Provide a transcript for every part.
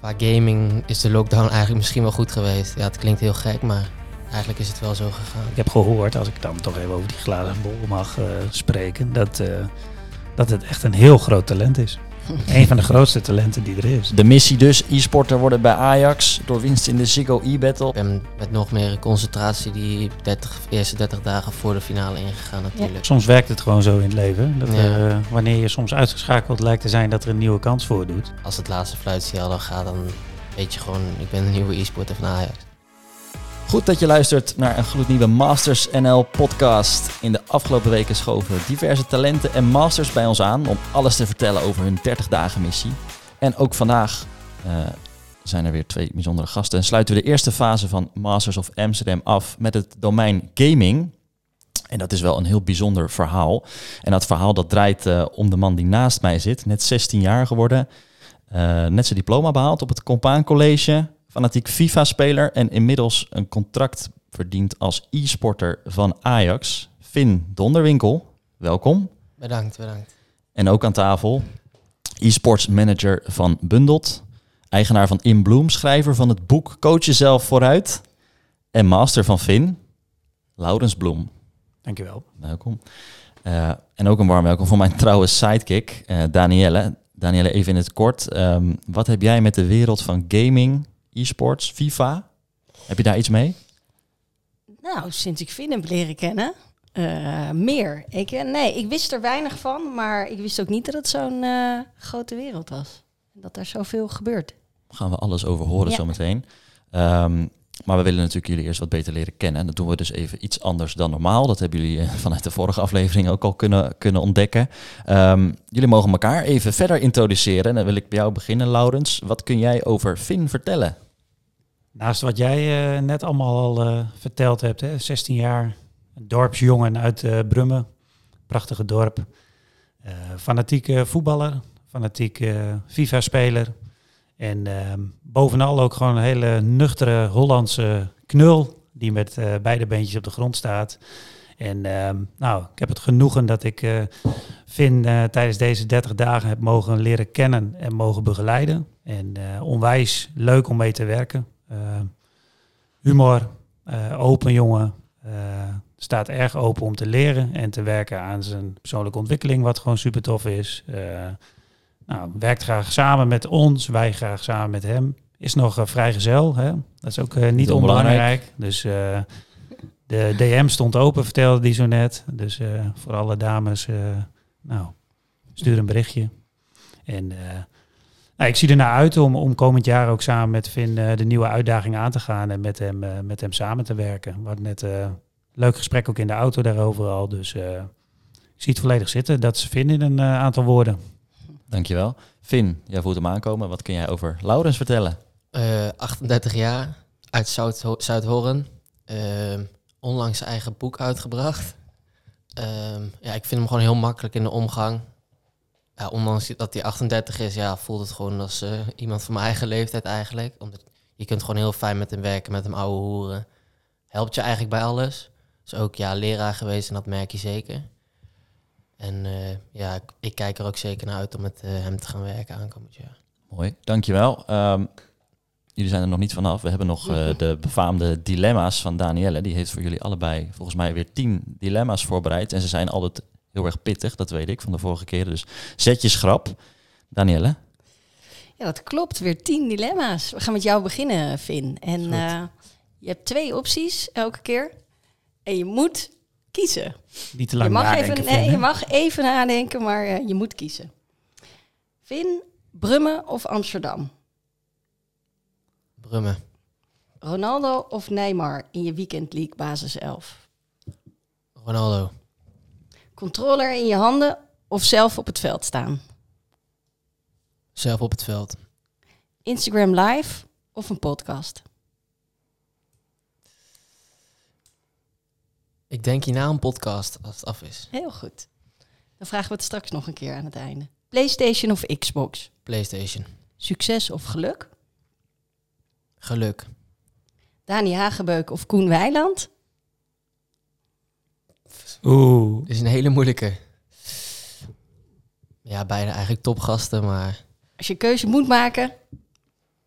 Qua gaming is de lockdown eigenlijk misschien wel goed geweest. Ja, het klinkt heel gek, maar eigenlijk is het wel zo gegaan. Ik heb gehoord, als ik dan toch even over die glazen bol mag uh, spreken, dat, uh, dat het echt een heel groot talent is. een van de grootste talenten die er is. De missie dus, e-sporter worden bij Ajax door winst in de Ziggo e-battle. En met nog meer concentratie die 30, eerste 30 dagen voor de finale ingegaan natuurlijk. Ja. Soms werkt het gewoon zo in het leven. Dat ja. uh, wanneer je soms uitgeschakeld lijkt te zijn dat er een nieuwe kans voor doet. Als het laatste fluitsignaal dan gaat, dan weet je gewoon, ik ben een nieuwe e-sporter van Ajax. Goed dat je luistert naar een gloednieuwe Masters NL podcast. In de afgelopen weken schoven diverse talenten en masters bij ons aan om alles te vertellen over hun 30 dagen missie. En ook vandaag uh, zijn er weer twee bijzondere gasten en sluiten we de eerste fase van Masters of Amsterdam af met het domein gaming. En dat is wel een heel bijzonder verhaal. En dat verhaal dat draait uh, om de man die naast mij zit, net 16 jaar geworden. Uh, net zijn diploma behaald op het Compaan College fanatiek FIFA-speler en inmiddels een contract verdient als e-sporter van Ajax. Finn Donderwinkel, welkom. Bedankt, bedankt. En ook aan tafel e-sports manager van Bundelt, eigenaar van InBloom, schrijver van het boek Coach Jezelf Vooruit en master van Finn, Laurens Bloem. Dankjewel. Welkom. Uh, en ook een warm welkom voor mijn trouwe sidekick, uh, Danielle. Danielle, even in het kort. Um, wat heb jij met de wereld van gaming e-sports, FIFA. Heb je daar iets mee? Nou, sinds ik Finn heb leren kennen, uh, meer. Ik, eh, nee, ik wist er weinig van, maar ik wist ook niet dat het zo'n uh, grote wereld was. Dat er zoveel gebeurt. Gaan we alles over horen ja. zometeen. Um, maar we willen natuurlijk jullie eerst wat beter leren kennen. En dat doen we dus even iets anders dan normaal. Dat hebben jullie vanuit de vorige aflevering ook al kunnen, kunnen ontdekken. Um, jullie mogen elkaar even verder introduceren. En dan wil ik bij jou beginnen, Laurens. Wat kun jij over Finn vertellen? Naast wat jij uh, net allemaal al uh, verteld hebt, hè? 16 jaar, dorpsjongen uit Brummen, prachtige dorp. fanatieke voetballer, fanatieke FIFA-speler. En ehm, bovenal ook gewoon een hele nuchtere Hollandse knul die met uh, beide beentjes op de grond staat. En uh, nou, ik heb het genoegen dat ik uh, Finn uh, tijdens deze 30 dagen heb mogen leren kennen en mogen begeleiden. En onwijs leuk om mee te werken. humor, open jongen, staat erg open om te leren en te werken aan zijn persoonlijke ontwikkeling, wat gewoon super tof is. Nou, werkt graag samen met ons, wij graag samen met hem. Is nog uh, vrijgezel, hè? dat is ook uh, niet onbelangrijk. Dus uh, de DM stond open, vertelde die zo net. Dus voor alle dames, nou, stuur een berichtje. En nou, ik zie ernaar uit om, om komend jaar ook samen met Vin de nieuwe uitdaging aan te gaan en met hem, met hem samen te werken. We hadden net leuk gesprek ook in de auto daarover al. Dus ik zie het volledig zitten. Dat is Vin in een aantal woorden. Dankjewel. Finn, jij voelt hem aankomen. Wat kun jij over Laurens vertellen? Uh, 38 jaar, uit Zuid-Hoorn. Uh, onlangs zijn eigen boek uitgebracht. Uh, ja, ik vind hem gewoon heel makkelijk in de omgang. Ja, ondanks dat hij 38 is, ja, voelt het gewoon als uh, iemand van mijn eigen leeftijd eigenlijk. Omdat je kunt gewoon heel fijn met hem werken, met hem ouwe hoeren. Helpt je eigenlijk bij alles. Is ook ja, leraar geweest en dat merk je zeker. En uh, ja, ik, ik, kijk er ook zeker naar uit om met uh, hem te gaan werken aankomend jaar. Mooi, dankjewel. Um, jullie zijn er nog niet vanaf. We hebben nog uh, de befaamde dilemma's van Danielle. Die heeft voor jullie allebei volgens mij weer tien dilemma's voorbereid. En ze zijn altijd heel erg pittig, dat weet ik van de vorige keren. Dus zet je schrap. Danielle? Ja, dat klopt. Weer tien dilemma's. We gaan met jou beginnen, Finn. En je hebt twee opties elke keer. En je moet kiezen. Niet te lang je mag nadenken. Even, nee, je mag even nadenken, maar uh, je moet kiezen. Vin, Brummen of Amsterdam? Brummen. Ronaldo of Neymar in je Weekend League basis 11? Ronaldo. Controller in je handen of zelf op het veld staan? Zelf op het veld. Instagram live of een podcast? Ik denk hierna een podcast als het af is. Heel goed. Dan vragen we het straks nog een keer aan het einde. PlayStation of Xbox? PlayStation. Succes of geluk? Geluk. Dani Hagebeuk of Koen Weiland? Oeh. Dit is een hele moeilijke. Ja, beide eigenlijk topgasten, maar... Als je keuze moet maken...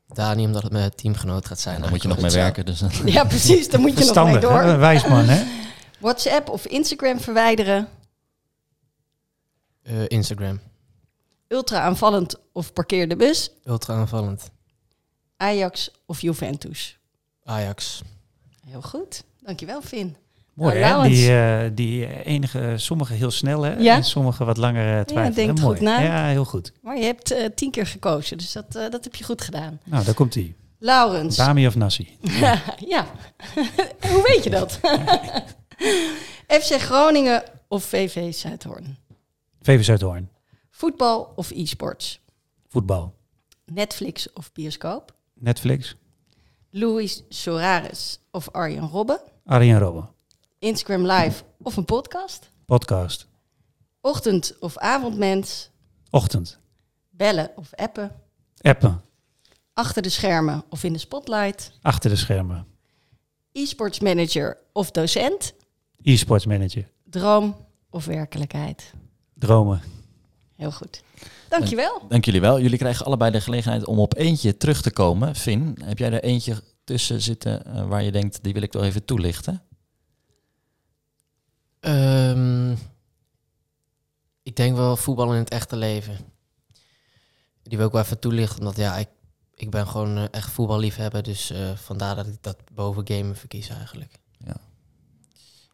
Dani, omdat het mijn teamgenoot gaat zijn. Dan moet je nog mee werken. Dus Ja, precies. Daar moet je nog mee Verstandig, door. hè? Wijsman, hè? WhatsApp of Instagram verwijderen. Eh, Instagram. Ultra aanvallend of parkeer de bus. Ultra aanvallend. Ajax of Juventus. Ajax. Heel goed. Dankjewel, Finn. Mooi, Nou, hè? Die, eh, die enige, sommige heel snel, hè? Ja. En sommige wat langer eh, twijfelen. denkt Mooi. goed na. Ja, heel goed. Maar je hebt eh, tien keer gekozen, dus dat, eh, dat heb je goed gedaan. Nou, daar komt hij. Laurens. Bami of Nassi? ja. Hoe weet je dat? FC Groningen of VV Zuidhoorn. VV Zuidhoorn. Voetbal of e-sports. Voetbal. Netflix of bioscoop. Netflix. Luis Soares of Arjen Robben. Arjen Robben. Instagram Live of een podcast. Podcast. Ochtend- of avondmens. Ochtend. Bellen of appen. Appen. Achter de schermen of in de spotlight. Achter de schermen. E-sports manager of docent. E-sports manager. Droom of werkelijkheid. Dromen. Heel goed. Dankjewel. Dank jullie wel. Jullie krijgen allebei de gelegenheid om op eentje terug te komen. Finn, heb jij er eentje tussen zitten eh, waar je denkt, die wil ik wel even toelichten? Ehm, ik denk wel voetbal in het echte leven. Die wil ik wel even toelichten, omdat ja, ik, ik ben gewoon eh, echt voetballiefhebber. Dus eh, vandaar dat ik dat boven gamen verkies eigenlijk. Ja.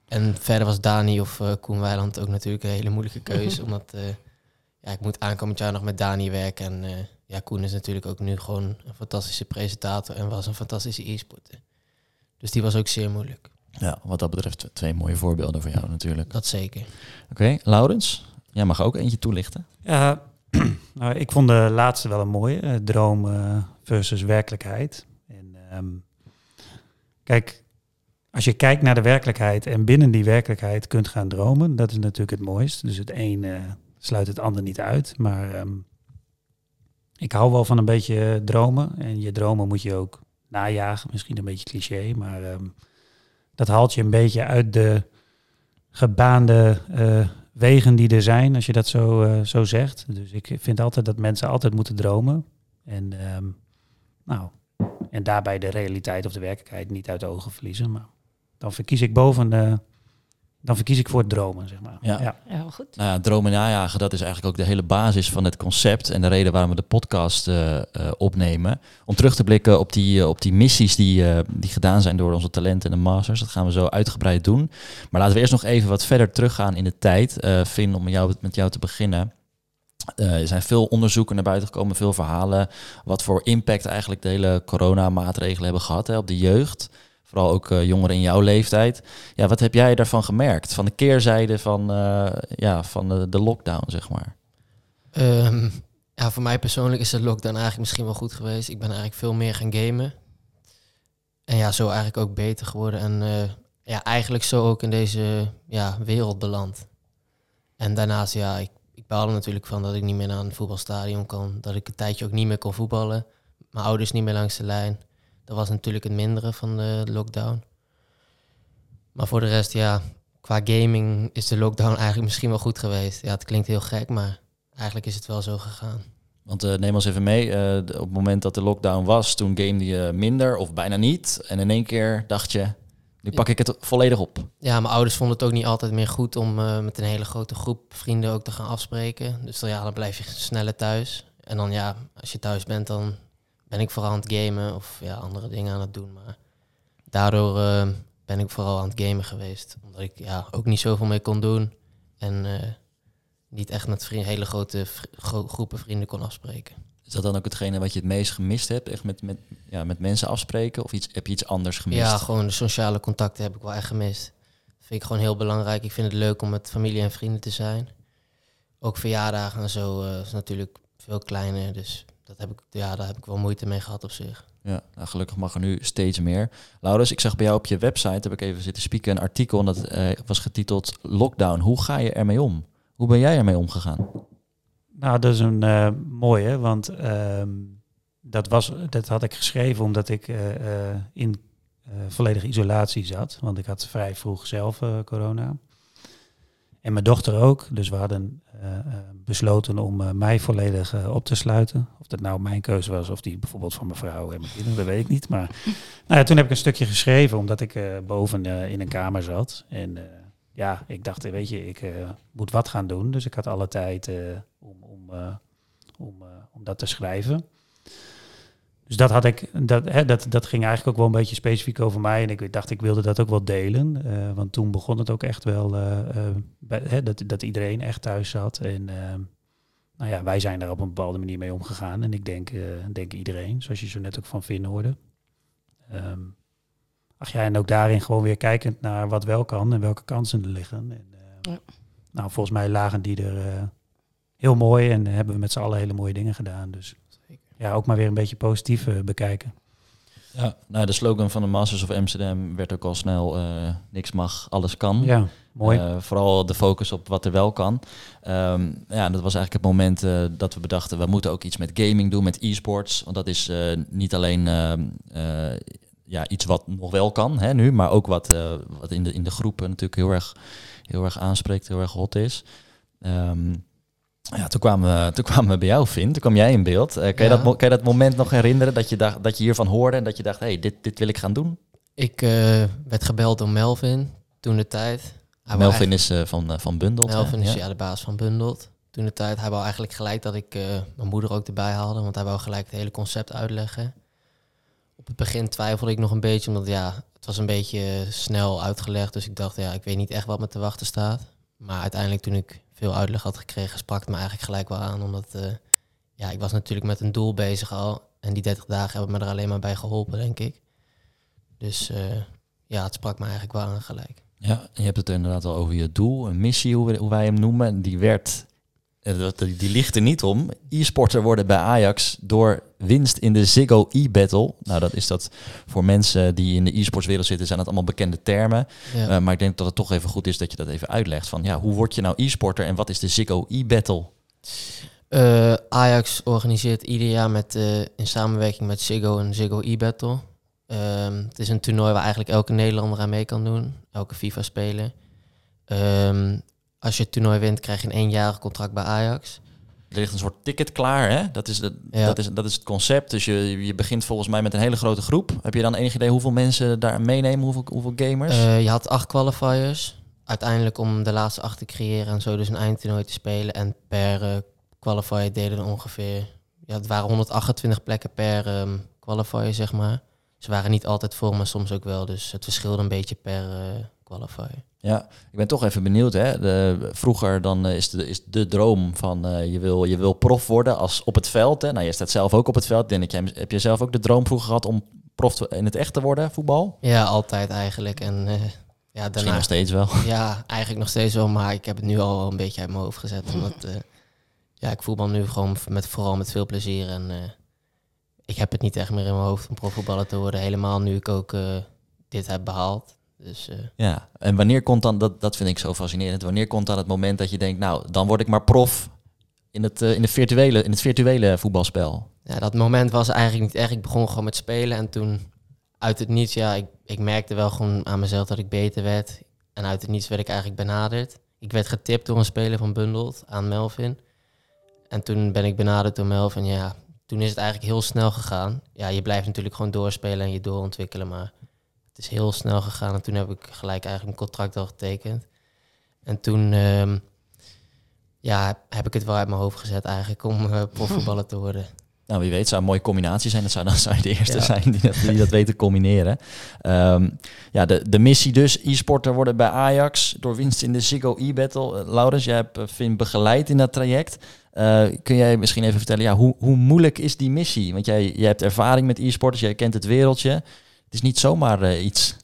En verder was Dani of eh, Koen Weiland ook natuurlijk een hele moeilijke keuze. omdat eh, ja, ik moet aankomend jaar nog met Dani werken. En eh, ja, Koen is natuurlijk ook nu gewoon een fantastische presentator en was een fantastische e-sporter. Dus die was ook zeer moeilijk. Ja, wat dat betreft twee mooie voorbeelden voor jou natuurlijk. Dat zeker. Oké, Laurens, jij mag ook eentje toelichten. Ja, nou, ik vond de laatste wel een mooie. droom versus werkelijkheid. En, ehm, kijk, als je kijkt naar de werkelijkheid en binnen die werkelijkheid kunt gaan dromen, dat is natuurlijk het mooist. Dus het een eh, sluit het ander niet uit. Maar ehm, ik hou wel van een beetje dromen. En je dromen moet je ook najagen. Misschien een beetje cliché, maar ehm, dat haalt je een beetje uit de gebaande eh, wegen die er zijn, als je dat zo, eh, zo zegt. Dus ik vind altijd dat mensen altijd moeten dromen. En, ehm, nou, en daarbij de realiteit of de werkelijkheid niet uit de ogen verliezen. Maar dan verkies ik boven, eh, dan verkies ik voor het dromen, zeg maar. Ja. Ja, heel goed. Nou ja, dromen najagen, dat is eigenlijk ook de hele basis van het concept en de reden waarom we de podcast eh, eh, opnemen. Om terug te blikken op die, eh, op die missies die, eh, die gedaan zijn door onze talenten en de masters. Dat gaan we zo uitgebreid doen. Maar laten we eerst nog even wat verder teruggaan in de tijd. Eh Finn, om met jou, met jou te beginnen. Eh, er zijn veel onderzoeken naar buiten gekomen, veel verhalen. Wat voor impact eigenlijk de hele coronamaatregelen hebben gehad hè, op de jeugd. Vooral ook eh, jongeren in jouw leeftijd. Ja, wat heb jij daarvan gemerkt? Van de keerzijde van, eh, ja, van de, lockdown, zeg maar. Ehm, ja, voor mij persoonlijk is de lockdown eigenlijk misschien wel goed geweest. Ik ben eigenlijk veel meer gaan gamen. En ja, zo eigenlijk ook beter geworden. En eh, ja, eigenlijk zo ook in deze ja, wereld beland. En daarnaast, ja, ik, ik er natuurlijk van dat ik niet meer naar een voetbalstadion kan. Dat ik een tijdje ook niet meer kon voetballen. Mijn ouders niet meer langs de lijn. Dat was natuurlijk het mindere van de lockdown. Maar voor de rest, ja, qua gaming is de lockdown eigenlijk misschien wel goed geweest. Ja, het klinkt heel gek, maar eigenlijk is het wel zo gegaan. Want eh, neem ons even mee, de- op het moment dat de lockdown was, toen gamede je minder of bijna niet. En in één keer dacht je, nu pak ik het volledig op. Ja, mijn ouders vonden het ook niet altijd meer goed om eh, met een hele grote groep vrienden ook te gaan afspreken. Dus dan, ja, dan blijf je sneller thuis. En dan ja, als je thuis bent, dan ben ik vooral aan het gamen of ja, andere dingen aan het doen. Maar daardoor eh, ben ik vooral aan het gamen geweest. Omdat ik ja, ook niet zoveel mee kon doen. En eh, niet echt met vrienden, hele grote gro- groepen vrienden kon afspreken. Is dat dan ook hetgene wat je het meest gemist hebt? Echt met, met, ja, met mensen afspreken? Of iets, heb je iets anders gemist? Ja, gewoon de sociale contacten heb ik wel echt gemist. Dat vind ik gewoon heel belangrijk. Ik vind het leuk om met familie en vrienden te zijn. Ook verjaardagen en zo eh, is natuurlijk veel kleiner. Dus dat heb ik, ja, daar heb ik wel moeite mee gehad op zich. Ja, nou, gelukkig mag er nu steeds meer. Laurens, ik zag bij jou op je website, heb ik even zitten spieken, een artikel en dat eh, was getiteld Lockdown. Hoe ga je ermee om? Hoe ben jij ermee omgegaan? Nou, dat is een eh, mooie, want ehm, dat, was, dat had ik geschreven omdat ik eh, eh, in eh, volledige isolatie zat. Want ik had vrij vroeg zelf eh, corona. en mijn dochter ook. Dus we hadden besloten om eh, mij volledig eh, op te sluiten. Of dat nou mijn keuze was of die bijvoorbeeld van mijn vrouw en mijn kinderen, dat weet ik niet. Maar nou ja, toen heb ik een stukje geschreven omdat ik eh, boven eh, in een kamer zat. En eh, ja, ik dacht, eh, weet je, ik eh, moet wat gaan doen. Dus ik had alle tijd eh, om, om, eh, om, eh, om dat te schrijven. Dus dat had ik, dat, hè, dat, dat ging eigenlijk ook wel een beetje specifiek over mij. En ik dacht, ik wilde dat ook wel delen. eh, want toen begon het ook echt wel eh, eh, bij- hè, dat, dat iedereen echt thuis zat. En eh, nou ja, wij zijn daar op een bepaalde manier mee omgegaan. En ik denk, denk iedereen, zoals je zo net ook van Finn hoorde. Ehm, ach ja, en ook daarin gewoon weer kijkend naar wat wel kan en welke kansen er liggen. En, Ja. Nou, volgens mij lagen die er heel mooi en hebben we met z'n allen hele mooie dingen gedaan. Dus ja, ook maar weer een beetje positief eh, bekijken. Ja, nou, de slogan van de Masters of Amsterdam werd ook al snel eh, niks mag, alles kan. Ja, mooi. Eh, vooral de focus op wat er wel kan. Ehm, ja, dat was eigenlijk het moment dat we bedachten, we moeten ook iets met gaming doen, met e-sports. Want dat is niet alleen ehm, eh, ja, iets wat nog wel kan hè, nu, maar ook wat, wat in, de, in de groepen natuurlijk heel erg, heel erg aanspreekt, heel erg hot is. Ehm, ja, toen kwamen, we, toen kwamen we bij jou, Vin. Toen kwam jij in beeld. Eh, kan, je dat, kan je dat moment nog herinneren dat je, dacht, dat je hiervan hoorde en dat je dacht, hey, dit, dit wil ik gaan doen? Ik eh, werd gebeld door Melvin toen de tijd. Hij wou Melvin is eh, van, eh, van Bundelt. hè? Melvin is Ja. ja. de baas van Bundelt. Toen de tijd, hij wou eigenlijk gelijk dat ik eh, mijn moeder ook erbij haalde, want hij wou gelijk het hele concept uitleggen. Op het begin twijfelde ik nog een beetje, omdat ja, het was een beetje snel uitgelegd. Dus ik dacht, ja, ik weet niet echt wat me te wachten staat. Maar uiteindelijk toen ik veel uitleg had gekregen, sprak het me eigenlijk gelijk wel aan. Omdat eh, ja, ik was natuurlijk met een doel bezig al. En die 30 dagen hebben me er alleen maar bij geholpen, denk ik. Dus eh, ja, het sprak me eigenlijk wel aan gelijk. Ja, je hebt het inderdaad al over je doel, een missie, hoe, hoe wij hem noemen. Die werd, die, die ligt er niet om. E-sporter worden bij Ajax door winst in de Ziggo e-battle. Nou, dat is dat voor mensen die in de e-sportswereld zitten, zijn dat allemaal bekende termen. Ja. Eh, maar ik denk dat het toch even goed is dat je dat even uitlegt. Van ja, hoe word je nou e-sporter en wat is de Ziggo e-battle? Eh, Ajax organiseert ieder jaar met, eh, in samenwerking met Ziggo een Ziggo e-battle. Ehm, het is een toernooi waar eigenlijk elke Nederlander aan mee kan doen. Elke FIFA-speler. Ehm, als je het toernooi wint, krijg je een eenjarig contract bij Ajax. Er ligt een soort ticket klaar, hè? Dat is, de, Ja. dat is, dat is het concept. Dus je, je begint volgens mij met een hele grote groep. Heb je dan enig idee hoeveel mensen daar meenemen? Hoeveel, hoeveel gamers? Eh, je had acht qualifiers. Uiteindelijk om de laatste acht te creëren en zo dus een eindtoernooi te spelen. En per eh, qualifier deden er ongeveer... Ja, het waren 128 plekken per ehm, qualifier, zeg maar. Ze waren niet altijd vol, maar soms ook wel. Dus het verschilde een beetje per eh, qualifier. Ja, ik ben toch even benieuwd. Hè? De, vroeger dan eh, is, de, is de droom van eh, je, wil, je wil prof worden als op het veld. Hè? Nou, je staat zelf ook op het veld. Denk heb je zelf ook de droom vroeger gehad om prof in het echt te worden, voetbal? Ja, altijd eigenlijk. En eh, ja, Misschien daarna... nog steeds wel. Ja, eigenlijk nog steeds wel, maar ik heb het nu al een beetje uit mijn hoofd gezet. Omdat ja, ik voetbal nu gewoon met, vooral met veel plezier. En ik heb het niet echt meer in mijn hoofd om profvoetballer te worden. Helemaal nu ik ook dit heb behaald. Dus eh, Ja, en wanneer komt dan, dat, dat vind ik zo fascinerend, wanneer komt dan het moment dat je denkt, nou, dan word ik maar prof in het, eh, in de virtuele, in het virtuele voetbalspel? ja, dat moment was eigenlijk niet echt. Ik begon gewoon met spelen en toen uit het niets, ja, ik, ik merkte wel gewoon aan mezelf dat ik beter werd. En uit het niets werd ik eigenlijk benaderd. Ik werd getipt door een speler van Bundelt aan Melvin. En toen ben ik benaderd door Melvin. Ja, toen is het eigenlijk heel snel gegaan. Ja, je blijft natuurlijk gewoon doorspelen en je doorontwikkelen, maar het is heel snel gegaan. En toen heb ik gelijk eigenlijk een contract al getekend. En toen ehm, ja, heb ik het wel uit mijn hoofd gezet eigenlijk om eh profvoetballer te worden. Nou, wie weet, zou een mooie combinatie zijn. Dat zou dan zou je de eerste Ja. zijn die dat, die dat weet te combineren. Ehm, ja, de, de missie dus, e-sporter worden bij Ajax door winst in de Ziggo e-battle. Eh, Laurens, jij hebt eh, Finn begeleid in dat traject. Eh, kun jij misschien even vertellen, ja, hoe, hoe moeilijk is die missie? Want jij, jij hebt ervaring met e-sporters, jij kent het wereldje. Het is niet zomaar eh, iets.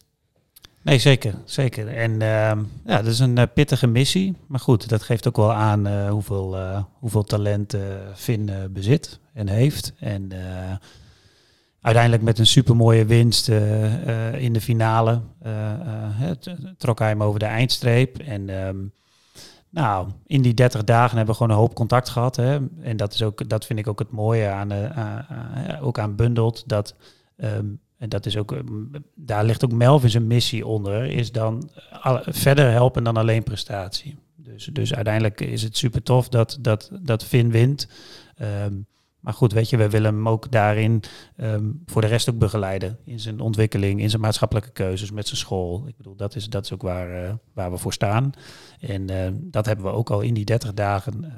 Nee, zeker. zeker. En ehm, ja, dat is een eh, pittige missie. Maar goed, dat geeft ook wel aan eh, hoeveel, hoeveel talent Finn bezit en heeft. En uiteindelijk met een supermooie winst in de finale trok hij hem over de eindstreep. En ehm, nou, in die 30 dagen hebben we gewoon een hoop contact gehad. Hè. En dat, is ook, dat vind ik ook het mooie aan, aan- ook aan Bundelt. Dat ehm, en dat is ook, eh, daar ligt ook Melvin zijn missie onder, is dan alle- verder helpen dan alleen prestatie. Dus, dus uiteindelijk is het super tof dat, dat, dat Finn wint. Ehm, maar goed, weet je, we willen hem ook daarin ehm, voor de rest ook begeleiden. In zijn ontwikkeling, in zijn maatschappelijke keuzes met zijn school. Ik bedoel, dat is, dat is ook waar, eh, waar we voor staan. En ehm, dat hebben we ook al in die 30 dagen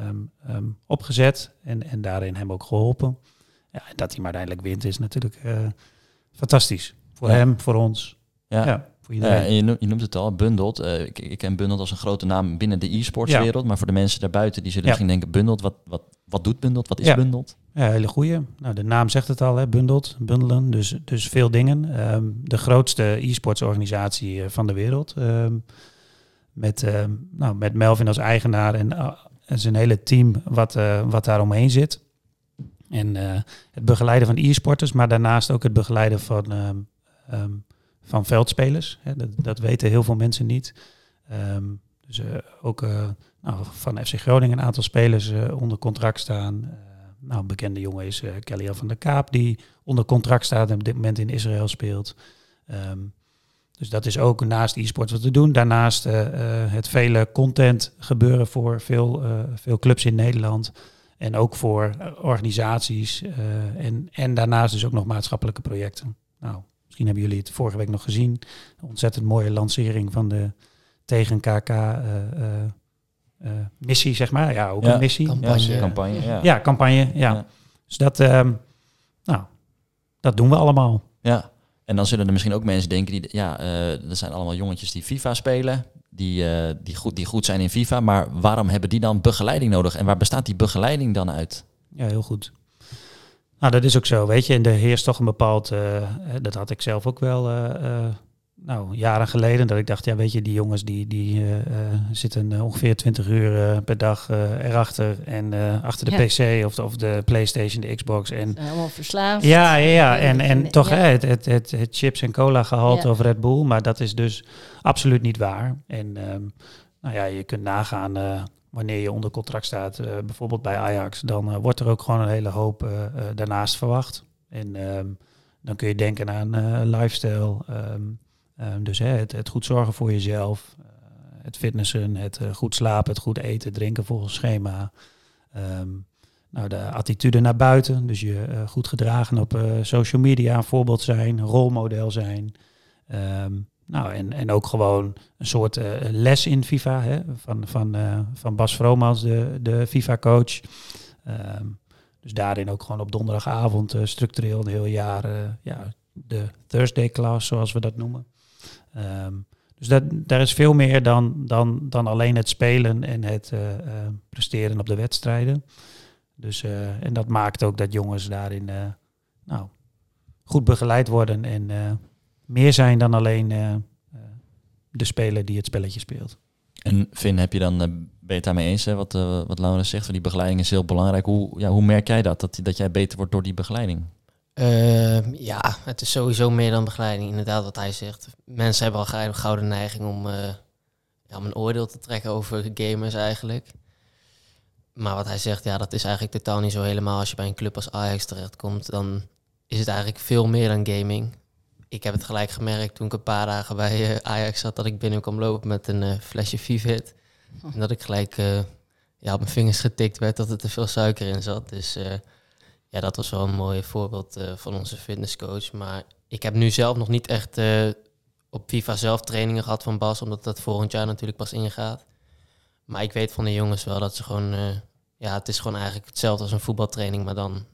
opgezet. En, en daarin hem ook geholpen. Ja, en dat hij maar uiteindelijk wint is natuurlijk eh, fantastisch. Voor Ja. hem, voor ons. Ja. Ja, voor iedereen. en je, noemt, je noemt het al, Bundled. Eh, ik, ik ken Bundled als een grote naam binnen de e-sportswereld. Maar voor de mensen daarbuiten, die zullen misschien denken, Bundled, wat, wat, wat doet Bundled? Wat is Ja. Bundled? Ja, hele goeie. Nou, de naam zegt het al, hè, bundeld, bundelen. Dus, dus veel dingen. Ehm, de grootste e-sportsorganisatie eh, van de wereld. Ehm, met, ehm, nou, met Melvin als eigenaar en, uh, en zijn hele team wat, eh, wat daar omheen zit. En eh, het begeleiden van e-sporters, maar daarnaast ook het begeleiden van, ehm, ehm, van veldspelers. Hè, dat, dat weten heel veel mensen niet. Ehm, dus eh, ook eh, nou, van FC Groningen een aantal spelers onder contract staan. Nou, een bekende jongen is Kelly van der Kaap, die onder contract staat en op dit moment in Israël speelt. Dus dat is ook naast e-sport wat we doen. Daarnaast het vele content gebeuren voor veel, veel clubs in Nederland. En ook voor organisaties. eh, en, en daarnaast dus ook nog maatschappelijke projecten. Nou, misschien hebben jullie het vorige week nog gezien. Een ontzettend mooie lancering van de tegen KK eh, eh, eh, missie, zeg maar. Ja, ook Ja, een missie. campagne. Ja, campagne. Ja. ja, campagne. Ja. Ja. Dus dat, ehm, nou, dat doen we allemaal. Ja, en dan zullen er misschien ook mensen denken die, ja, eh er zijn allemaal jongetjes die FIFA spelen, die, eh, die, goed, die goed zijn in FIFA, maar waarom hebben die dan begeleiding nodig en waar bestaat die begeleiding dan uit? Ja, heel goed. Nou, dat is ook zo, weet je. En er heerst toch een bepaald... eh, eh, dat had ik zelf ook wel... nou, jaren geleden, dat ik dacht, ja, weet je, die jongens die, die eh, eh, zitten eh, ongeveer 20 uur per dag eh, erachter en achter de Ja. PC of de, of de PlayStation, de Xbox en helemaal verslaafd. Ja, ja, ja. En, en toch hè, het, het, het, het chips en cola gehalte Ja. over Red Bull, maar dat is dus absoluut niet waar. En ehm, nou ja, je kunt nagaan wanneer je onder contract staat, bijvoorbeeld bij Ajax, dan wordt er ook gewoon een hele hoop daarnaast verwacht. En ehm, dan kun je denken aan lifestyle, ehm, ehm, dus hè, het, goed zorgen voor jezelf, eh, het fitnessen, het eh, goed slapen, het goed eten, drinken volgens schema. Ehm, nou, de attitude naar buiten, dus je eh, goed gedragen op social media, een voorbeeld zijn, rolmodel zijn. Ehm, nou, en, en ook gewoon een soort les in FIFA hè, van, van, van Bas Vromans, de, de FIFA-coach. Dus daarin ook gewoon op donderdagavond structureel een heel jaar ja, de Thursday class, zoals we dat noemen. Ehm, dus dat, daar is veel meer dan, dan, dan alleen het spelen en het eh, eh, presteren op de wedstrijden. Dus, eh, en dat maakt ook dat jongens daarin nou, goed begeleid worden en meer zijn dan alleen de speler die het spelletje speelt. En Finn, heb je dan, ben je daarmee eens, hè, wat, wat Laurens zegt, die begeleiding is heel belangrijk. Hoe, ja, hoe merk jij dat, dat, dat jij beter wordt door die begeleiding? Ehm, ja, het is sowieso meer dan begeleiding, inderdaad wat hij zegt. Mensen hebben al gauw een gouden neiging om, eh, ja, om een oordeel te trekken over gamers eigenlijk. Maar wat hij zegt, ja, dat is eigenlijk totaal niet zo helemaal. Als je bij een club als Ajax terechtkomt, dan is het eigenlijk veel meer dan gaming. Ik heb het gelijk gemerkt toen ik een paar dagen bij eh, Ajax zat, dat ik binnen kwam lopen met een eh, flesje Vivit. En dat ik gelijk ja, op mijn vingers getikt werd dat er te veel suiker in zat. Dus ja, dat was wel een mooi voorbeeld eh, van onze fitnesscoach. Maar ik heb nu zelf nog niet echt eh, op FIFA zelf trainingen gehad van Bas, omdat dat volgend jaar natuurlijk pas ingaat. Maar ik weet van de jongens wel dat ze gewoon, eh, ja, het is gewoon eigenlijk hetzelfde als een voetbaltraining, maar dan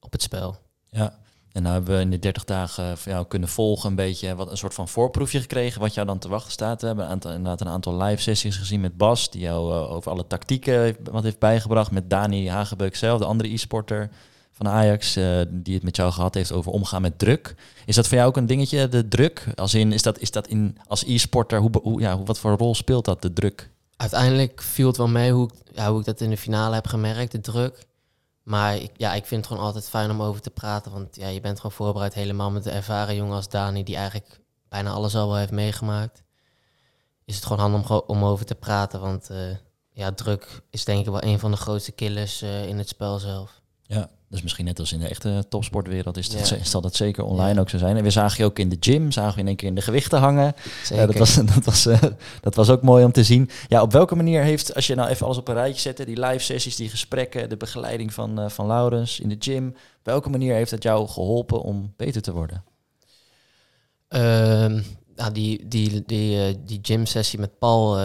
op het spel. Ja. En nou hebben we in de 30 dagen van jou kunnen volgen een beetje wat een soort van voorproefje gekregen wat jou dan te wachten staat. We hebben een aantal, inderdaad een aantal live sessies gezien met Bas, die jou over alle tactieken wat heeft bijgebracht. Met Dani Hagebeuk zelf, de andere e-sporter van Ajax, eh, die het met jou gehad heeft over omgaan met druk. Is dat voor jou ook een dingetje, de druk? Als in, is dat, is dat in, als e-sporter, hoe, hoe, ja, wat voor rol speelt dat, de druk? Uiteindelijk viel het wel mee hoe ik, ja, hoe ik dat in de finale heb gemerkt, de druk. Maar ik, ja, ik vind het gewoon altijd fijn om over te praten. Want ja, je bent gewoon voorbereid helemaal met de ervaren jongen als Dani, die eigenlijk bijna alles al wel heeft meegemaakt. Is het gewoon handig om, om over te praten. Want eh, ja, druk is denk ik wel een van de grootste killers eh, in het spel zelf. Dus misschien net als in de echte topsportwereld is dat, Ja. zal dat zeker online Ja. ook zo zijn. En we zagen je ook in de gym, zagen we in één keer in de gewichten hangen. Zeker. Dat, was, dat, was, eh, dat was ook mooi om te zien. Ja, op welke manier heeft, als je nou even alles op een rijtje zet, hè, die live sessies, die gesprekken, de begeleiding van, eh, van Laurens in de gym, op welke manier heeft dat jou geholpen om beter te worden? Ehm, nou, die, die, die, eh, die gym-sessie met Paul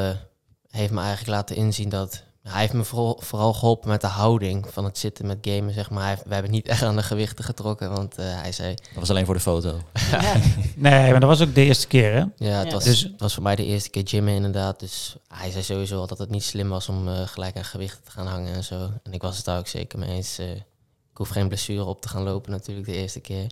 heeft me eigenlijk laten inzien dat... Hij heeft me vooral, vooral geholpen met de houding van het zitten met gamen, zeg maar. Heeft- we hebben niet echt aan de gewichten getrokken, want eh, hij zei... Dat was alleen voor de foto. Ja. Nee, maar dat was ook de eerste keer, hè? Ja, het, Ja. Was, Dus- het was voor mij de eerste keer gymmen inderdaad. Dus hij zei sowieso al dat het niet slim was om eh, gelijk aan gewichten te gaan hangen en zo. En ik was het daar ook zeker mee eens. eh, ik hoef geen blessure op te gaan lopen natuurlijk de eerste keer.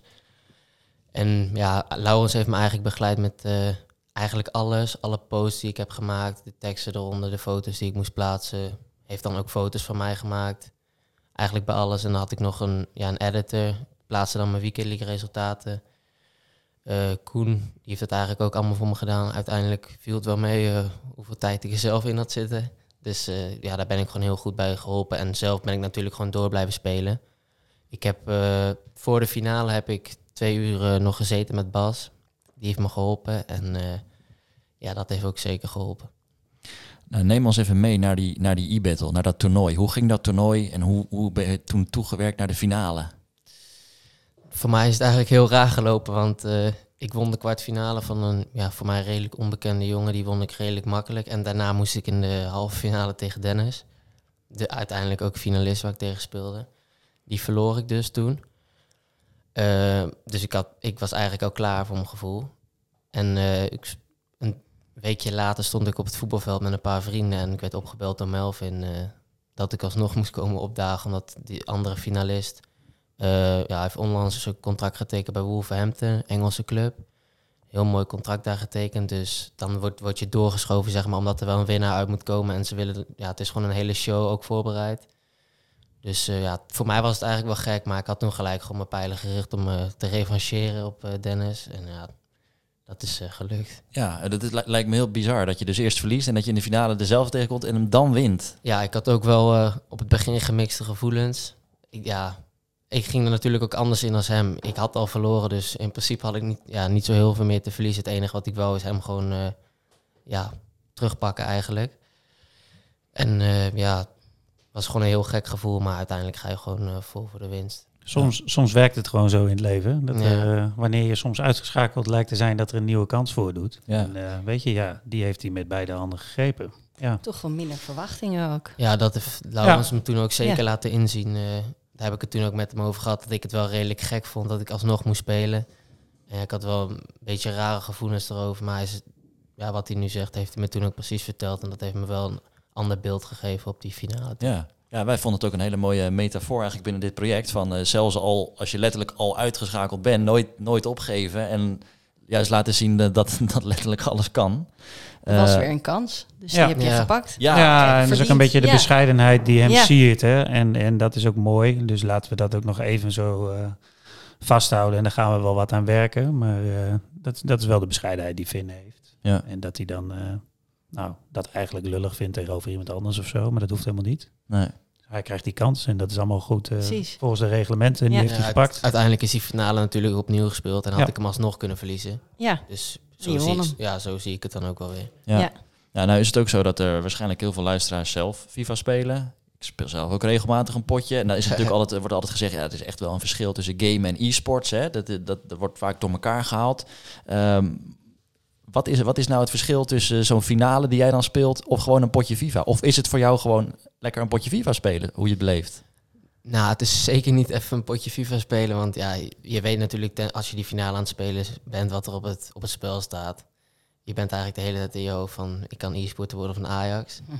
En ja, Laurens heeft me eigenlijk begeleid met eh, eigenlijk alles. Alle posts die ik heb gemaakt, de teksten eronder, de foto's die ik moest plaatsen. Heeft dan ook foto's van mij gemaakt. Eigenlijk bij alles. En dan had ik nog een, ja, een editor. Ik plaatste dan mijn Weekend League resultaten. Eh, Koen, die heeft het eigenlijk ook allemaal voor me gedaan. Uiteindelijk viel het wel mee eh, hoeveel tijd ik er zelf in had zitten. Dus eh, ja, daar ben ik gewoon heel goed bij geholpen. En zelf ben ik natuurlijk gewoon door blijven spelen. Ik heb voor de finale heb ik twee uur nog gezeten met Bas. Die heeft me geholpen. En ja, dat heeft ook zeker geholpen. Nou, neem ons even mee naar die, naar die e-battle, naar dat toernooi. Hoe ging dat toernooi en hoe, hoe ben je toen toegewerkt naar de finale? Voor mij is het eigenlijk heel raar gelopen, want eh, ik won de kwartfinale van een ja, voor mij redelijk onbekende jongen. Die won ik redelijk makkelijk. En daarna moest ik in de halve finale tegen Dennis. De, uiteindelijk ook finalist waar ik tegen speelde. Die verloor ik dus toen. Eh, dus ik, had, ik was eigenlijk al klaar voor mijn gevoel. En eh, ik, weekje later stond ik op het voetbalveld met een paar vrienden. En ik werd opgebeld door Melvin eh, dat ik alsnog moest komen opdagen. Omdat die andere finalist eh, ja, hij heeft onlangs een contract getekend bij Wolverhampton, Engelse club. Heel mooi contract daar getekend. Dus dan wordt, word je doorgeschoven, zeg maar, omdat er wel een winnaar uit moet komen. En ze willen, ja, het is gewoon een hele show ook voorbereid. Dus eh, ja, voor mij was het eigenlijk wel gek, maar ik had toen gelijk gewoon mijn pijlen gericht om te revancheren op Dennis. En ja, dat is eh, gelukt. Ja, dat is, lijkt me heel bizar dat je dus eerst verliest en dat je in de finale dezelfde tegenkomt en hem dan wint. Ja, ik had ook wel eh, op het begin gemixte gevoelens. Ik, ja, ik ging er natuurlijk ook anders in als hem. Ik had al verloren, dus in principe had ik niet, ja, niet zo heel veel meer te verliezen. Het enige wat ik wou is hem gewoon eh, ja, terugpakken eigenlijk. En ja, het was gewoon een heel gek gevoel, maar uiteindelijk ga je gewoon vol voor de winst. Soms, soms werkt het gewoon zo in het leven. Dat Ja. er, eh, wanneer je soms uitgeschakeld lijkt te zijn, dat er een nieuwe kans voordoet. Ja. En eh, weet je, ja, die heeft hij met beide handen gegrepen. Ja, Toch wel minder verwachtingen ook. Ja, dat heeft Laurens me toen ook zeker Ja. laten inzien. eh, daar heb ik het toen ook met hem over gehad. Dat ik het wel redelijk gek vond dat ik alsnog moest spelen. En ik had wel een beetje rare gevoelens erover. Maar hij is, ja, wat hij nu zegt, heeft hij me toen ook precies verteld. En dat heeft me wel een ander beeld gegeven op die finale. Ja. Ja, wij vonden het ook een hele mooie metafoor eigenlijk binnen dit project. Van eh, zelfs al als je letterlijk al uitgeschakeld bent, nooit, nooit opgeven. En juist laten zien dat, dat letterlijk alles kan. Er was Eh, weer een kans, dus ja. die heb je Ja. gepakt. Ja, Ja, en dat is ook een beetje de ja. bescheidenheid die hem Ja. siert. Hè? En, en dat is ook mooi. Dus laten we dat ook nog even zo eh, vasthouden. En daar gaan we wel wat aan werken. Maar eh, dat, dat is wel de bescheidenheid die Finn heeft. Ja. En dat hij dan eh, nou, dat eigenlijk lullig vindt tegenover iemand anders of zo. Maar dat hoeft helemaal niet. nee. Hij krijgt die kans en dat is allemaal goed eh, volgens de reglementen. En die Ja. heeft hij Ja, gepakt. uite- uiteindelijk is die finale natuurlijk opnieuw gespeeld. En had Ja. ik hem alsnog kunnen verliezen. Ja, Dus zo zie, ik, ja, zo zie ik het dan ook wel weer. Ja. Ja. Ja, nou is het ook zo dat er waarschijnlijk heel veel luisteraars zelf FIFA spelen. Ik speel zelf ook regelmatig een potje. En dan is het natuurlijk altijd, wordt altijd gezegd, ja, het is echt wel een verschil tussen game en e-sports. Hè? Dat, dat, dat wordt vaak door elkaar gehaald. Ehm, wat, is, wat is nou het verschil tussen zo'n finale die jij dan speelt of gewoon een potje FIFA? Of is het voor jou gewoon lekker een potje FIFA spelen, hoe je het beleeft? Nou, het is zeker niet even een potje FIFA spelen. Want ja, je weet natuurlijk ten- als je die finale aan het spelen bent wat er op het, op het spel staat. Je bent eigenlijk de hele tijd in je hoofd van ik kan e-sporter worden van Ajax. Hm.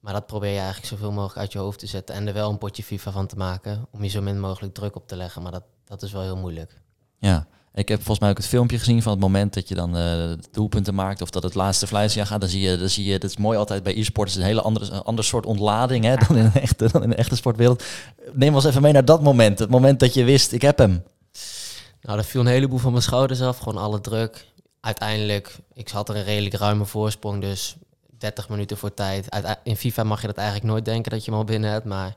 Maar dat probeer je eigenlijk zoveel mogelijk uit je hoofd te zetten. En er wel een potje FIFA van te maken. Om je zo min mogelijk druk op te leggen. Maar dat, dat is wel heel moeilijk. Ja, ik heb volgens mij ook het filmpje gezien van het moment dat je dan eh doelpunten maakt of dat het laatste fluitje gaat. Dan zie je, dan zie je, dat is mooi altijd bij e-sport, het is een hele andere, een ander soort ontlading hè, dan, in een echte, dan in een echte sportwereld. Neem ons even mee naar dat moment, het moment dat je wist, ik heb hem. Nou, dat viel een heleboel van mijn schouders af. Gewoon alle druk. Uiteindelijk, ik had er een redelijk ruime voorsprong. Dus 30 minuten voor tijd. Uit- In FIFA mag je dat eigenlijk nooit denken dat je hem al binnen hebt. Maar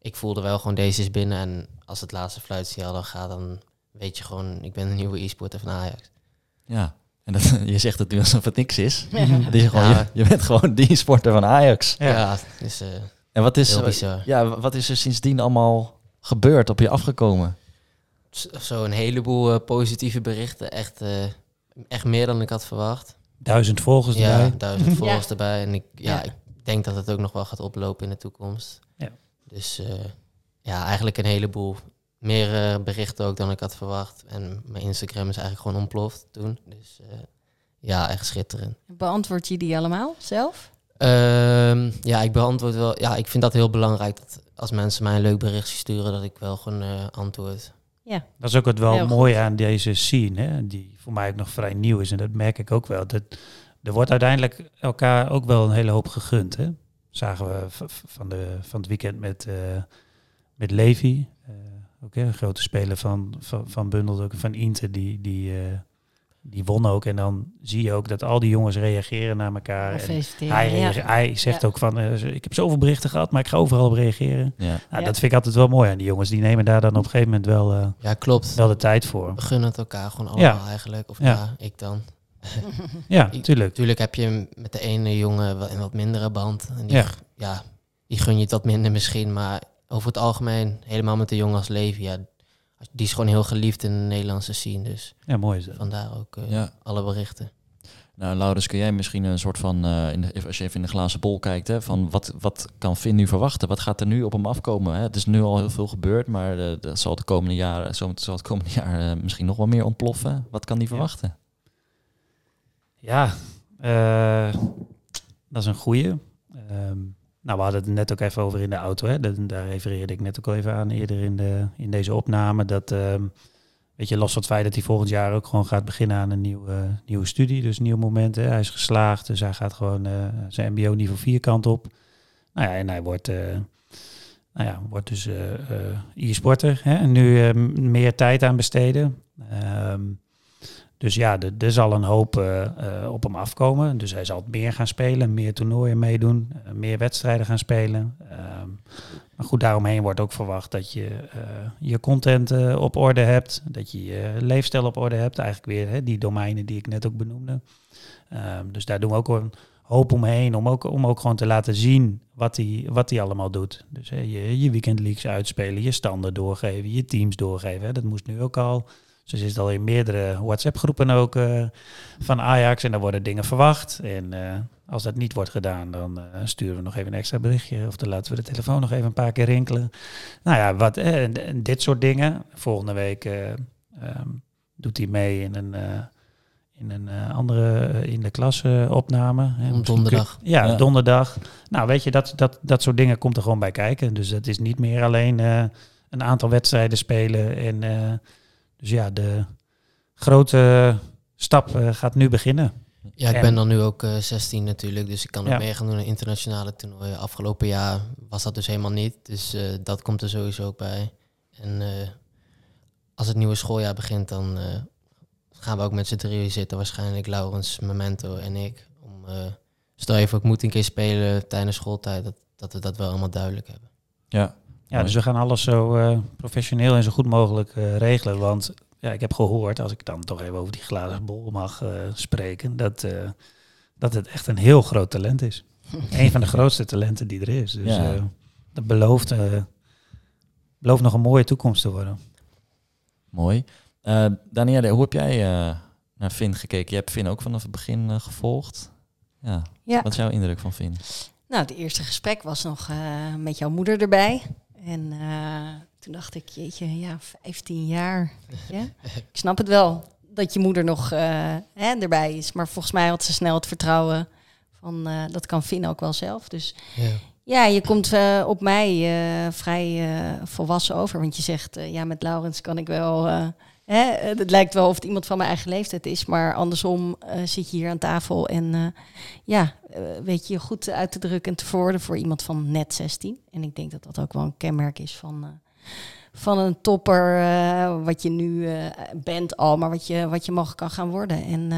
ik voelde wel gewoon deze is binnen. En als het laatste fluitsignaal dan gaat, dan weet je gewoon, ik ben een nieuwe e-sporter van Ajax. Ja. En dat, je zegt het nu alsof het niks is. Het is gewoon, Ja. je, je bent gewoon die sporter van Ajax. Ja. Ja, dus eh, En wat is, heel bizar. ja, wat is er sindsdien allemaal gebeurd, op je afgekomen? Z- Zo een heleboel eh, positieve berichten. Echt, eh, echt meer dan ik had verwacht. Duizend volgers Ja, erbij. duizend volgers erbij. En ik, ja, Ja. ik denk dat het ook nog wel gaat oplopen in de toekomst. Ja. Dus eh, ja, eigenlijk een heleboel. Meer eh, berichten ook dan ik had verwacht. En mijn Instagram is eigenlijk gewoon ontploft toen. Dus eh, ja, echt schitterend. Beantwoord je die allemaal zelf? Ehm, ja, ik beantwoord wel. Ja, ik vind dat heel belangrijk. Dat als mensen mij een leuk berichtje sturen, dat ik wel gewoon eh, antwoord. Dat is ook het wel mooie aan deze scene, hè, die voor mij ook nog vrij nieuw is. En dat merk ik ook wel. Dat, er wordt uiteindelijk elkaar ook wel een hele hoop gegund. Hè. Zagen we van, de, van het weekend met, eh met Levi. Ook een grote speler van, van, van Bundel, ook van Inter, die, die, eh, die won ook. En dan zie je ook dat al die jongens reageren naar elkaar. En hij, ja. hij zegt Ja. ook van, eh, ik heb zoveel berichten gehad, maar ik ga overal op reageren. Ja. Nou, Ja. Dat vind ik altijd wel mooi aan die jongens. Die nemen daar dan op een gegeven moment wel, eh, Ja, klopt. wel de tijd voor. We gunnen het elkaar gewoon allemaal eigenlijk. Of Ja. ja. ik dan. Ja, Ik- tuurlijk. Natuurlijk heb je met de ene jongen wel een wat mindere band. En die, Ja. ja. ja, die gun je het wat minder misschien. Maar over het algemeen, helemaal met de jongen als Levi, ja, die is gewoon heel geliefd in de Nederlandse scene. Dus Ja, mooi is dat. vandaar ook eh, Ja. alle berichten. Nou, Laurens, kun jij misschien een soort van, eh, in de, als je even in de glazen bol kijkt, hè, van wat, wat kan Finn nu verwachten? Wat gaat er nu op hem afkomen? Hè? Het is nu al heel veel gebeurd, maar eh, dat zal de komende jaren, zo, zal het komende jaar eh, misschien nog wel meer ontploffen. Wat kan die verwachten? Ja, eh, dat is een goeie. Ehm, nou, we hadden het net ook even over in de auto. Hè? Daar refereerde ik net ook al even aan eerder in, de, in deze opname. Dat, ehm, weet je, los van het feit dat hij volgend jaar ook gewoon gaat beginnen aan een nieuwe, nieuwe studie. Dus nieuw moment. Hè? Hij is geslaagd, dus hij gaat gewoon eh, zijn mbo niveau 4 kant op. Nou ja, en hij wordt... eh, nou ja, wordt dus eh, eh, e-sporter. Hè? En nu eh, meer tijd aan besteden. Ehm, dus ja, er- zal een hoop eh, eh, op hem afkomen. Dus hij zal meer gaan spelen, meer toernooien meedoen, eh, meer wedstrijden gaan spelen. Ehm, maar goed, daaromheen wordt ook verwacht dat je je content op orde hebt, dat je je leefstijl op orde hebt. Eigenlijk weer hè, die domeinen die ik net ook benoemde. Ehm, dus daar doen we ook een hoop omheen, om ook, om ook gewoon te laten zien wat hij wat allemaal doet. Dus hè, je, je weekend leagues uitspelen, je standen doorgeven, je teams doorgeven. Hè. Dat moest nu ook al. Ze zit al in meerdere WhatsApp-groepen ook eh, van Ajax en daar worden dingen verwacht. En eh, als dat niet wordt gedaan, dan eh, sturen we nog even een extra berichtje. Of dan laten we de telefoon nog even een paar keer rinkelen. Nou ja, wat, dit soort dingen. Volgende week eh, ehm, doet hij mee in een, in een andere in de klas opname. Om donderdag. ja, Ja. donderdag. Nou, weet je, dat, dat, dat soort dingen komt er gewoon bij kijken. Dus het is niet meer alleen een aantal wedstrijden spelen. En, dus ja, de grote stap eh, gaat nu beginnen. Ja, ik En- ben dan nu ook eh 16 natuurlijk, dus ik kan ook Ja. mee gaan doen aan internationale toernooien. Afgelopen jaar was dat dus helemaal niet, dus eh, dat komt er sowieso ook bij. En eh, als het nieuwe schooljaar begint, dan eh, gaan we ook met z'n drieën zitten, waarschijnlijk Laurens, Memento en ik. Om, eh, stel je voor, ik moet een keer spelen tijdens schooltijd, dat, dat we dat wel allemaal duidelijk hebben. Ja, Ja, dus we gaan alles zo eh, professioneel en zo goed mogelijk eh, regelen. Want ja, ik heb gehoord, als ik dan toch even over die glazen bol mag eh, spreken, dat, eh, dat het echt een heel groot talent is. een van de grootste talenten die er is. Dus Ja. eh, dat belooft, eh, belooft nog een mooie toekomst te worden. mooi. Eh Danielle, hoe heb jij eh, naar Finn gekeken? Je hebt Finn ook vanaf het begin eh, gevolgd. Ja. Ja. Wat is jouw indruk van Finn? Nou, het eerste gesprek was nog eh, met jouw moeder erbij. En eh, toen dacht ik, jeetje, ja, 15 jaar. je. ik snap het wel dat je moeder nog eh, hè, erbij is. Maar volgens mij had ze snel het vertrouwen van, eh, dat kan Finn ook wel zelf. Dus Ja. ja, je komt op mij vrij volwassen over. Want je zegt, ja, met Laurens kan ik wel... eh, hè, het lijkt wel of het iemand van mijn eigen leeftijd is. Maar andersom eh, zit je hier aan tafel en... eh, ja, weet je je goed uit te drukken en te verwoorden voor iemand van net 16. En ik denk dat dat ook wel een kenmerk is van, van een topper, wat je nu bent al, maar wat je, wat je mogelijk kan gaan worden. En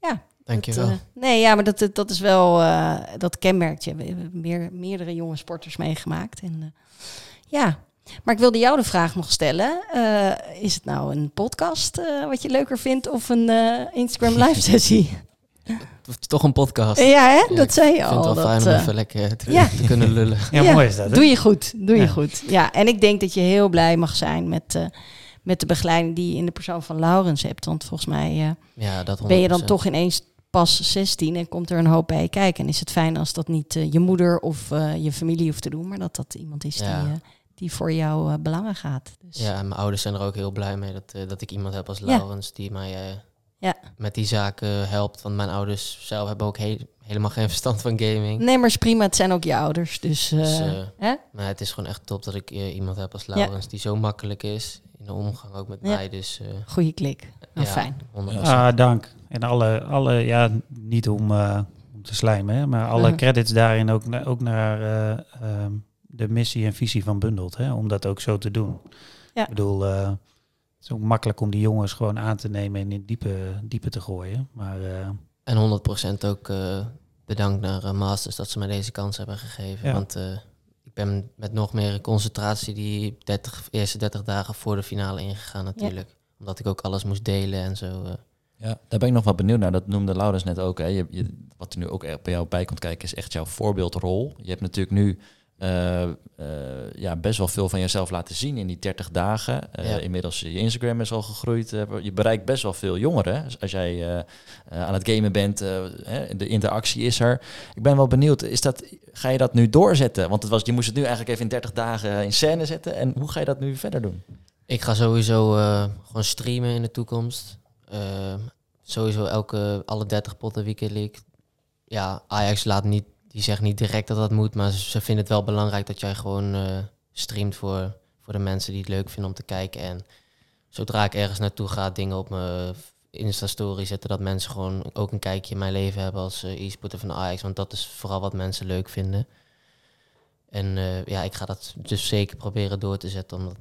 ja, Dankjewel. dat, eh, nee, ja, maar dat, dat, is wel, dat kenmerkt je. We hebben meer, meerdere jonge sporters meegemaakt. En Ja, maar ik wilde jou de vraag nog stellen. Eh, is het nou een podcast eh, wat je leuker vindt of een eh, Instagram live sessie? Toch een podcast. ja, hè? Ja, dat zei je Ik vind al. het wel fijn om even lekker te, ja. te kunnen lullen. Ja, Ja, mooi is dat. hè? doe je goed, doe je goed. Ja, en ik denk dat je heel blij mag zijn met, eh, met de begeleiding die je in de persoon van Laurens hebt. Want volgens mij eh, Ja, dat 100%. ben je dan toch ineens pas 16 en komt er een hoop bij je kijken. En is het fijn als dat niet je moeder of eh, je familie hoeft te doen, maar dat dat iemand is Ja. die, eh, die voor jou eh, belangen gaat. Dus, Ja, en mijn ouders zijn er ook heel blij mee dat, eh, dat ik iemand heb als Ja. Laurens die mij eh, Ja. met die zaken helpt. Want mijn ouders zelf hebben ook he- helemaal geen verstand van gaming. Nee, maar is prima. Het zijn ook je ouders. Dus, eh, Dus, hè? Maar het is gewoon echt top dat ik eh, iemand heb als Laurens die zo makkelijk is in de omgang ook met Ja. mij. Dus eh, goede klik. Nou, ja, fijn. 100%. Ah, dank. En alle, alle ja, niet om, eh, om te slijmen, hè, maar alle Mhm. credits daarin ook, na- ook naar eh, ehm, de missie en visie van Bundelt, hè, om dat ook zo te doen. Ja. Ik bedoel, eh, het is ook makkelijk om die jongens gewoon aan te nemen en in het diepe, diepe te gooien. Maar eh, En 100% ook eh, bedankt naar Masters dat ze mij deze kans hebben gegeven. Ja. Want eh, ik ben met nog meer concentratie die 30, eerste 30 dagen voor de finale ingegaan natuurlijk. Omdat ik ook alles moest delen en zo. eh. Ja, daar ben ik nog wat benieuwd naar. Dat noemde Laurens net ook. Hè. Je, je, wat er nu ook bij jou bij komt kijken, is echt jouw voorbeeldrol. Je hebt natuurlijk nu eh, eh, ja, best wel veel van jezelf laten zien in die 30 dagen. Eh, Ja. Inmiddels je Instagram is al gegroeid. je bereikt best wel veel jongeren. Dus als jij aan het gamen bent, hè, de interactie is er. Ik ben wel benieuwd, is dat, ga je dat nu doorzetten? Want het was, je moest het nu eigenlijk even in 30 dagen in scène zetten. En hoe ga je dat nu verder doen? Ik ga sowieso gewoon streamen in de toekomst. Sowieso elke, alle 30 potten Weekend League. Ja, Ajax laat niet, die zegt niet direct dat dat moet, maar ze, vinden het wel belangrijk dat jij gewoon eh, streamt voor, voor de mensen die het leuk vinden om te kijken. En zodra ik ergens naartoe ga, dingen op mijn Insta-story zetten, dat mensen gewoon ook een kijkje in mijn leven hebben als eh, e-sporter van Ajax. Want dat is vooral wat mensen leuk vinden. En eh, ja, ik ga dat dus zeker proberen door te zetten, omdat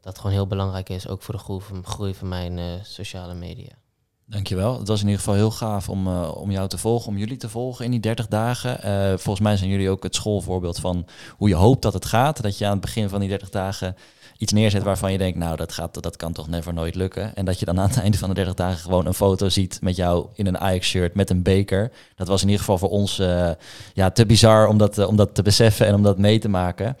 dat gewoon heel belangrijk is, ook voor de groei van, groei van mijn sociale media. Dankjewel. Het was in ieder geval heel gaaf om, eh, om jou te volgen, om jullie te volgen in die 30 dagen. Eh, volgens mij zijn jullie ook het schoolvoorbeeld van hoe je hoopt dat het gaat. Dat je aan het begin van die 30 dagen iets neerzet waarvan je denkt, nou dat, gaat, dat kan toch never nooit lukken. En dat je dan aan het einde van de 30 dagen gewoon een foto ziet met jou in een Ajax-shirt met een beker. Dat was in ieder geval voor ons eh, ja, te bizar om dat, om dat te beseffen en om dat mee te maken. hij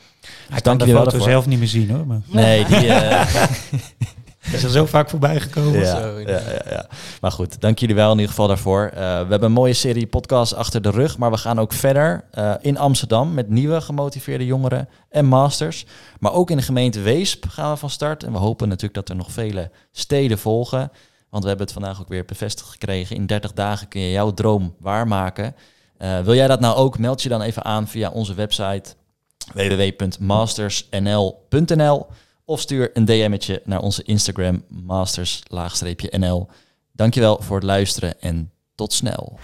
Dus kan dank de foto zelf niet meer zien hoor, maar Nee, die... is er zo vaak voorbij gekomen. Ja, Zo, ja, ja, ja. Maar goed, dank jullie wel in ieder geval daarvoor. Eh, we hebben een mooie serie podcasts achter de rug, maar we gaan ook verder eh, in Amsterdam met nieuwe gemotiveerde jongeren en masters. Maar ook in de gemeente Weesp gaan we van start. En we hopen natuurlijk dat er nog vele steden volgen. Want we hebben het vandaag ook weer bevestigd gekregen. In 30 dagen kun je jouw droom waarmaken. Eh, wil jij dat nou ook? Meld je dan even aan via onze website www.mastersnl.nl of stuur een DM'tje naar onze Instagram masters-nl. Dankjewel voor het luisteren en tot snel.